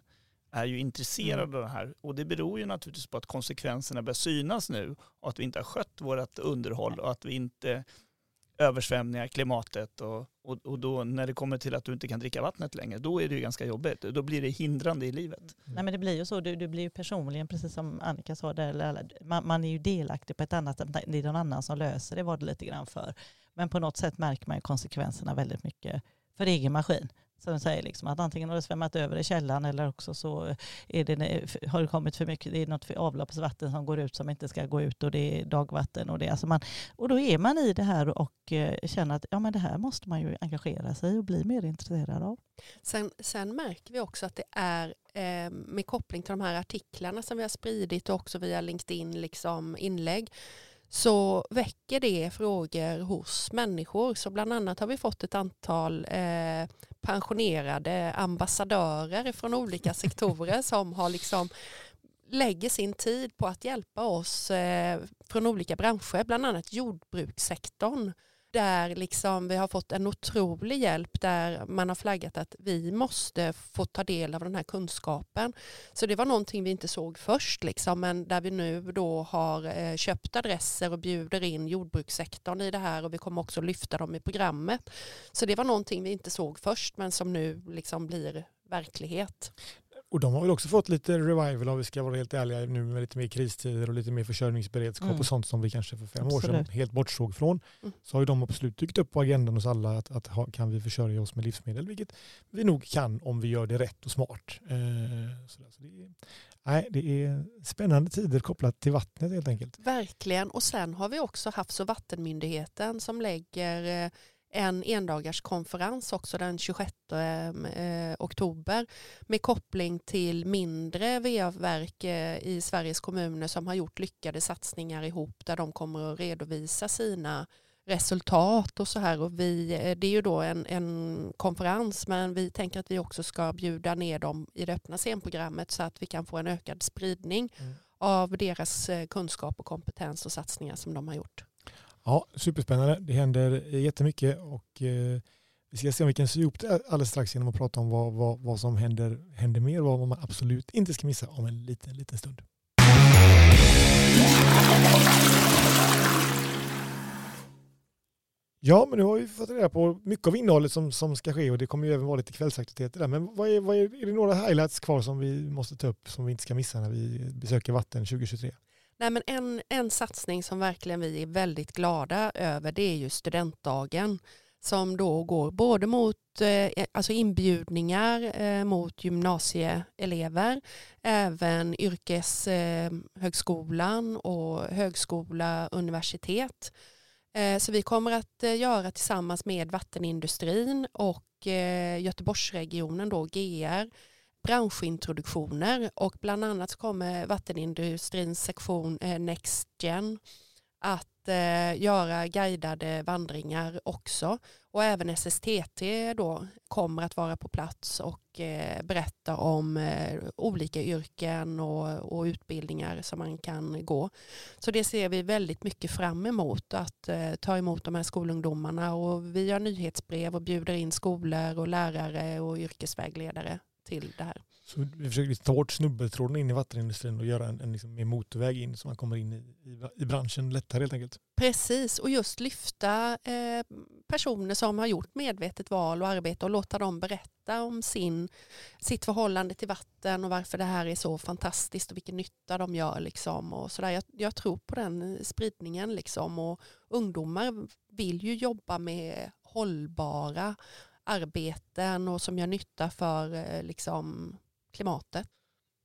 är ju intresserade Mm. av det här. Och det beror ju naturligtvis på att konsekvenserna börjar synas nu och att vi inte har skött vårt underhåll och att vi inte översvämningar, klimatet och, och, och då när det kommer till att du inte kan dricka vattnet längre, då är det ju ganska jobbigt. Då blir det hindrande i livet. Nej men det blir ju så, du, du blir ju personligen, precis som Annika sa, där, eller, eller, man, man är ju delaktig på ett annat sätt, det är någon annan som löser det var det lite grann för. Men på något sätt märker man ju konsekvenserna väldigt mycket för egen maskin. Som du säger, liksom, att antingen har det svämmat över i källan eller också så är det, eh, har det kommit för mycket, det är något avloppsvatten som går ut som inte ska gå ut och det är dagvatten. Och, det, alltså man, och då är man i det här och eh, känner att ja, men det här måste man ju engagera sig och bli mer intresserad av. Sen, sen märker vi också att det är eh, med koppling till de här artiklarna som vi har spridit och också via LinkedIn liksom inlägg så väcker det frågor hos människor. Så bland annat har vi fått ett antal eh, pensionerade ambassadörer från olika sektorer som har liksom lägger sin tid på att hjälpa oss eh, från olika branscher, bland annat jordbrukssektorn där liksom vi har fått en otrolig hjälp där man har flaggat att vi måste få ta del av den här kunskapen. Så det var någonting vi inte såg först liksom, men där vi nu då har eh, köpt adresser och bjuder in jordbrukssektorn i det här och vi kommer också lyfta dem i programmet. Så det var någonting vi inte såg först men som nu liksom blir verklighet. Och de har väl också fått lite revival om vi ska vara helt ärliga nu med lite mer kristider och lite mer försörjningsberedskap Mm. och sånt som vi kanske för fem år sedan Absolut. helt bortsåg från. Mm. Så har ju de absolut dykt upp på agendan hos alla att, att ha, kan vi försörja oss med livsmedel, vilket vi nog kan om vi gör det rätt och smart. Eh, så det, är, nej, det är spännande tider kopplat till vattnet helt enkelt. Verkligen. Och sen har vi också Havs och vattenmyndigheten som lägger eh, en endagarskonferens också den 26 eh, oktober med koppling till mindre VA-verk eh, i Sveriges kommuner som har gjort lyckade satsningar ihop där de kommer att redovisa sina resultat och så här. Och vi, eh, det är ju då en, en konferens men vi tänker att vi också ska bjuda ner dem i det öppna scenprogrammet så att vi kan få en ökad spridning Mm. av deras kunskap och kompetens och satsningar som de har gjort. Ja, superspännande. Det händer jättemycket och eh, Vi ska se om vi kan sy ihop det alldeles strax genom att prata om vad, vad, vad som händer, händer mer och vad man absolut inte ska missa om en liten, liten stund. Ja, men nu har vi fått reda på mycket av innehållet som, som ska ske och det kommer ju även vara lite kvällsaktiviteter där. Men vad är, vad är, är det några highlights kvar som vi måste ta upp som vi inte ska missa när vi besöker Vatten 2023? Nej, men en, en satsning som verkligen vi är väldigt glada över det är ju studentdagen som då går både mot eh, alltså inbjudningar eh, mot gymnasieelever, även yrkeshögskolan eh, och högskola, universitet. Eh, så vi kommer att eh, göra tillsammans med vattenindustrin och eh, Göteborgsregionen då GR branschintroduktioner och bland annat kommer vattenindustrins sektion eh, NextGen att eh, göra guidade vandringar också. Och även SSTT då kommer att vara på plats och eh, berätta om olika yrken och, utbildningar som man kan gå. Så det ser vi väldigt mycket fram emot att ta emot de här skolungdomarna. Och vi gör nyhetsbrev och bjuder in skolor och lärare och yrkesvägledare till det här. Så vi försöker ta bort snubbeltråden in i vattenindustrin och göra en, en liksom motorväg in så man kommer in i, i, i branschen lättare helt enkelt. Precis, och just lyfta eh, personer som har gjort medvetet val och arbete och låta dem berätta om sin, sitt förhållande till vatten och varför det här är så fantastiskt och vilken nytta de gör. Liksom och så jag, jag, tror på den spridningen liksom och ungdomar vill ju jobba med hållbara arbeten och som gör nytta för eh, liksom, klimatet.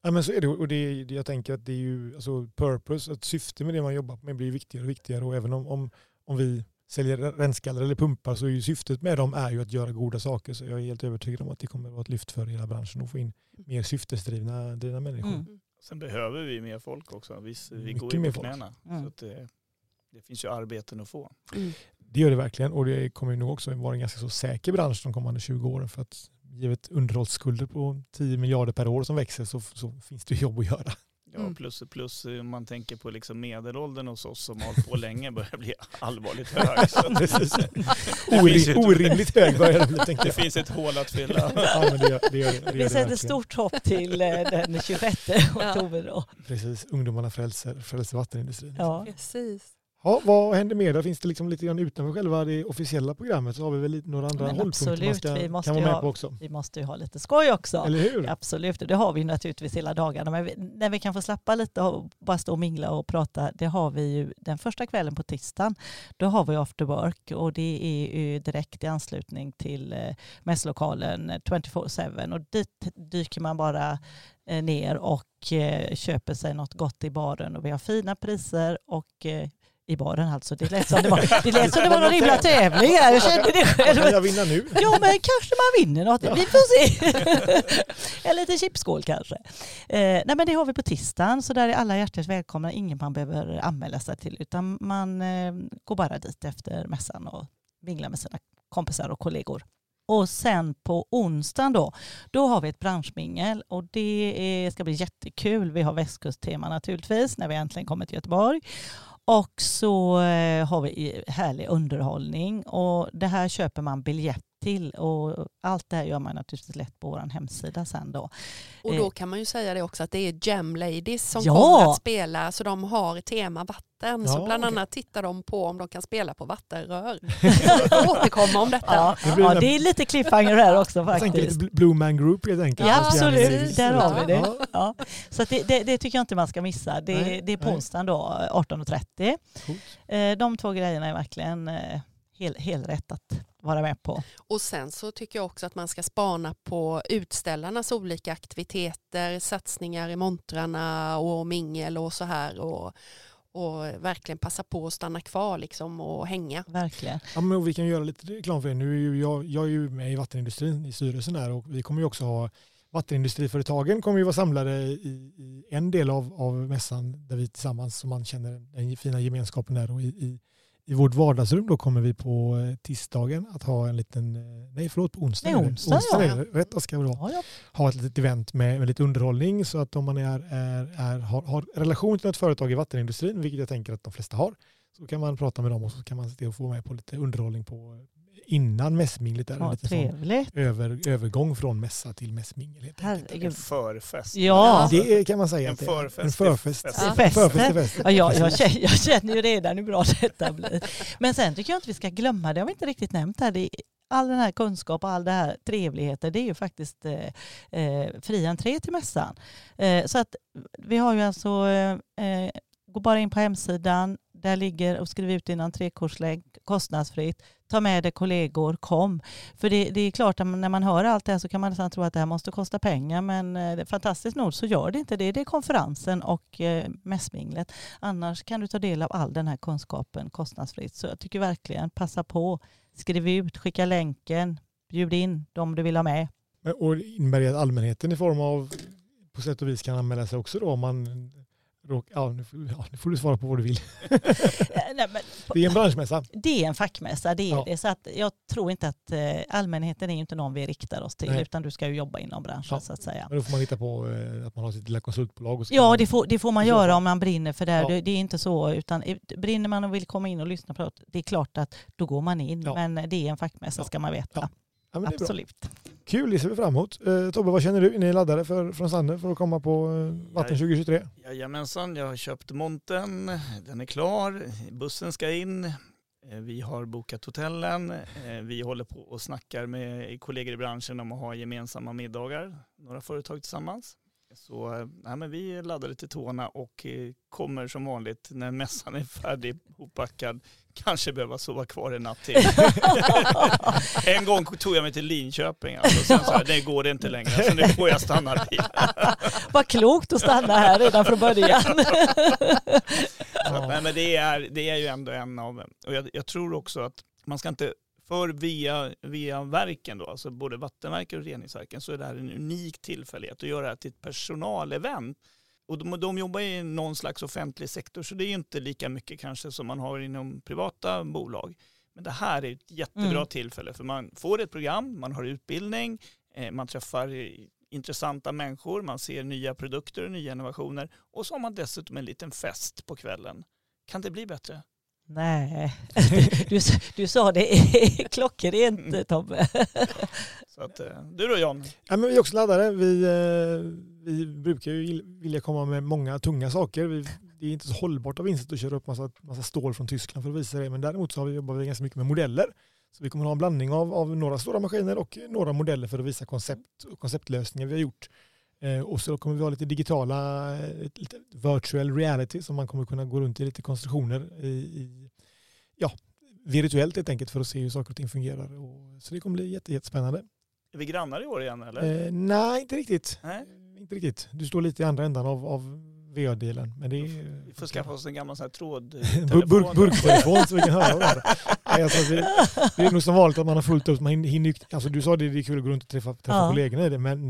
Ja, men så är det. Och det, jag tänker att det är ju alltså purpose, att syfte med det man jobbar med blir viktigare och viktigare. Och även om, om, om vi säljer renskallar eller pumpar så är ju syftet med dem är ju att göra goda saker. Så jag är helt övertygad om att det kommer att vara ett lyft för hela branschen att få in mer syftesdrivna drivna människor. Mm. Sen behöver vi mer folk också. Vi, vi går ju på knäna. Mm. Så det, det, finns ju arbeten att få. Mm. Det gör det verkligen och det kommer nog också vara en ganska så säker bransch de kommande 20 åren för att givet underhållsskulder på 10 miljarder per år som växer så, så finns det jobb att göra. Ja, mm. plus, plus om man tänker på liksom medelåldern hos oss som har hållit på länge börjar bli allvarligt hög. Orim, orimligt hög börjar det bli. Det finns ett hål att fylla. Ja, men det gör, det gör, det gör Vi sätter stort hopp till eh, den 26 oktober. Då. Precis, ungdomarna frälser, frälser vattenindustrin. Ja. Precis. Ja, vad händer mer? Finns det liksom lite grann utanför själva det officiella programmet så har vi väl några andra Men hållpunkter absolut, man ska, vi måste kan vara med ha, på också. Vi måste ju ha lite skoj också. Eller hur? Absolut, det har vi naturligtvis hela dagarna. Men vi, när vi kan få släppa lite och bara stå och mingla och prata, det har vi ju den första kvällen på tisdagen. Då har vi after work och det är ju direkt i anslutning till eh, mässlokalen 24-7 och dit dyker man bara eh, ner och eh, köper sig något gott i baren och vi har fina priser och i baren alltså. Det lät som det var, det lät som det var någon himla tävling här. Jag kände det själv. Kan jag vinna nu? Ja, men kanske man vinner något. Vi får se. en liten chipskål kanske. Eh, nej, men det har vi på tisdagen, så där är alla hjärtligt välkomna. Ingen man behöver anmäla sig till, utan man eh, går bara dit efter mässan och vinglar med sina kompisar och kollegor. Och sen på onsdagen då, då har vi ett branschmingel och det är, ska bli jättekul. Vi har västkusttema naturligtvis när vi äntligen kommer till Göteborg. Och så eh, har vi härlig underhållning. Och det här köper man biljett till och allt det här gör man naturligtvis lätt på vår hemsida sen då. Och då eh. kan man ju säga det också att det är Gem Ladies som ja. kommer att spela så de har tema vatten. Ja, så bland annat tittar de på om de kan spela på vattenrör. återkomma om detta. Ja, det, ja, det är lite cliffhanger här också faktiskt. Jag tänker Blue Man Group helt enkelt. Ja absolut, där har vi det. Ja. Så det, det, det, tycker jag inte man ska missa. Det, det är på onsdagen då 18.30. Eh, de två grejerna är verkligen eh, helt hel rätt att vara med på. Och sen så tycker jag också att man ska spana på utställarnas olika aktiviteter, satsningar i montrarna och mingel och så här. Och, och verkligen passa på att stanna kvar liksom och hänga. Verkligen. Ja, men vi kan göra lite reklam för det. Nu är ju jag, jag är ju med i vattenindustrin i styrelsen här och vi kommer ju också ha vattenindustriföretagen kommer ju vara samlade i, i en del av, av mässan där vi tillsammans, som man känner den fina gemenskapen där och i, i i vårt vardagsrum då kommer vi på eh, tisdagen att ha en liten, eh, nej förlåt på onsdag. Nej, onsdag, onsdag ja. rätt ska vi då. Ja, ja. Ha ett litet event med, med, lite underhållning så att om man är, är, är, har, har relation till ett företag i vattenindustrin, vilket jag tänker att de flesta har, så kan man prata med dem och så kan man se till att få med på lite underhållning på innan mässminglet. Där, Ja, liten sån trevligt. över, övergång från mässa till mässmingel. helt enkelt. En förfest. Ja. Det kan man säga. En förfest En förfest. fest. En Fester. förfest fest. Ja, jag, jag, känner, jag känner ju redan hur bra detta blir. Men sen tycker jag inte vi ska glömma, det har vi inte riktigt nämnt här, det är all den här kunskap och all det här trevligheter, det är ju faktiskt eh, eh, fri entré till mässan. Eh, så att vi har ju alltså, eh, eh, gå bara in på hemsidan, där ligger och skriv ut din trekortslänk kostnadsfritt. Ta med dig kollegor, kom. För det, det är klart att när man hör allt det här så kan man nästan tro att det här måste kosta pengar men eh, fantastiskt nog så gör det inte det. Det är konferensen och eh, mässminglet. Annars kan du ta del av all den här kunskapen kostnadsfritt. Så jag tycker verkligen passa på. Skriv ut, skicka länken, bjud in de du vill ha med. Och innebär det att allmänheten i form av på sätt och vis kan anmäla sig också då om man råk, ja, nu, ja, nu får du svara på vad du vill. Eh, Nej, men Det är en branschmässa. det är en fackmässa, det är Ja. det. Så att jag tror inte att eh, allmänheten är ju inte någon vi riktar oss till Nej. utan du ska ju jobba inom branschen Ja. så att säga. Men då får man hitta på eh, att man har sitt lilla konsultbolag. Och Ja, man- det får, det får man göra om man brinner för det. Ja. Det, det är inte så, utan brinner man och vill komma in och lyssna på det, det är klart att då går man in. Men det är en fackmässa ska man veta. Absolut. Kul, det ser vi fram emot. Eh, Tobbe, vad känner du? Är ni laddade för, från Sander för att komma på eh, Vatten 2023? Jajamensan, jag har köpt monten, den är klar, bussen ska in, eh, vi har bokat hotellen, eh, vi håller på och snackar med kollegor i branschen om att ha gemensamma middagar, några företag tillsammans. Så nej, men vi är laddade till tårna och eh, kommer som vanligt när mässan är färdig hoppackad kanske behöva sova kvar en natt till. en gång tog jag mig till Linköping alltså, sen så här, det går det inte längre så nu får jag stanna bilen. Vad klokt att stanna här redan från början. Så, men men det, är, det är ju ändå en av, och jag, jag tror också att man ska inte, för via, via verken då, alltså både vattenverken och reningsverken, så är det här en unik tillfällighet att göra det här till ett personalevent. Och de, de jobbar i någon slags offentlig sektor, så det är ju inte lika mycket kanske som man har inom privata bolag. Men det här är ett jättebra Mm. tillfälle, för man får ett program, man har utbildning, eh, man träffar intressanta människor, man ser nya produkter och nya innovationer och så har man dessutom en liten fest på kvällen. Kan det bli bättre? Nej, du, du sa det klockrent Tobbe. Så att, eh, du då John? Ja, men vi är också laddade. Vi, eh, vi brukar ju vilja komma med många tunga saker. Vi, det är inte så hållbart av Vincent att köra upp massa, massa stål från Tyskland för att visa det. Men däremot så har vi jobbat ganska mycket med modeller. Så vi kommer ha en blandning av, av några stora maskiner och några modeller för att visa koncept och konceptlösningar vi har gjort. Eh, och så kommer vi ha lite digitala, lite virtual reality som man kommer kunna gå runt i lite konstruktioner i, i ja, virtuellt helt enkelt för att se hur saker och ting fungerar. Och, så det kommer bli jätte, jättespännande. Är vi grannar i år igen eller? Eh, nej, inte riktigt. Nej? Inte riktigt. Du står lite i andra ändan av, av VA-delen. Men det är, Vi får skaffa oss en gammal sån här tråd. Bur- burk, burktelefon så vi kan höra varandra. Alltså, det, det är nog som vanligt att man har fullt upp. Man hinner, alltså, du sa det, det är kul att gå runt och träffa, träffa Ja. kollegorna i det, men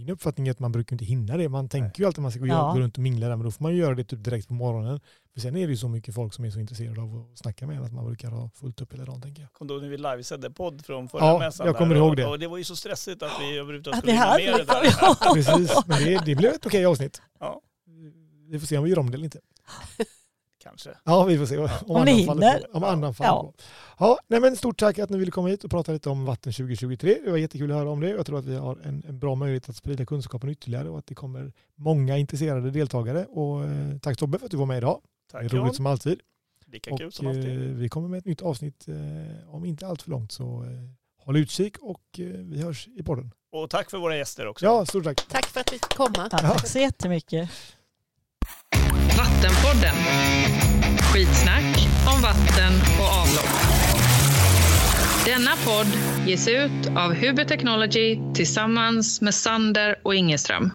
min uppfattning är att man brukar inte hinna det. Man tänker ju alltid att man ska gå, Ja. gå runt och mingla där, men då får man ju göra det typ direkt på morgonen. För sen är det ju så mycket folk som är så intresserade av att snacka med en att man brukar ha fullt upp hela dagen tänker jag. Kom då när vi livesände podd från förra Ja, mässan. jag där. kommer ihåg det. Och det var ju så stressigt att vi överhuvudtaget skulle vi hinna med det där. ja. Precis, men det, det blev ett okej avsnitt. Ja. Vi får se om vi gör om det eller inte. Kanske. Ja, vi får se. Om, Om ni hinner. på. Om andan faller Ja. på. Ja, nej, men stort tack att ni ville komma hit och prata lite om Vatten 2023. Det var jättekul att höra om det. Jag tror att vi har en, en bra möjlighet att sprida kunskapen ytterligare och att det kommer många intresserade deltagare. Och, eh, tack Tobbe för att du var med idag. det är Tack roligt John. som alltid. Lika Och, kul som eh, alltid. vi kommer med ett nytt avsnitt eh, om inte allt för långt. Så eh, håll utkik och eh, vi hörs i podden. Och tack för våra gäster också. Ja, stort tack. Tack för att vi fick komma. Ja, tack så jättemycket. Vattenpodden. Skitsnack om vatten och avlopp. Denna podd ges ut av Huber Technology tillsammans med Sander och Ingeström.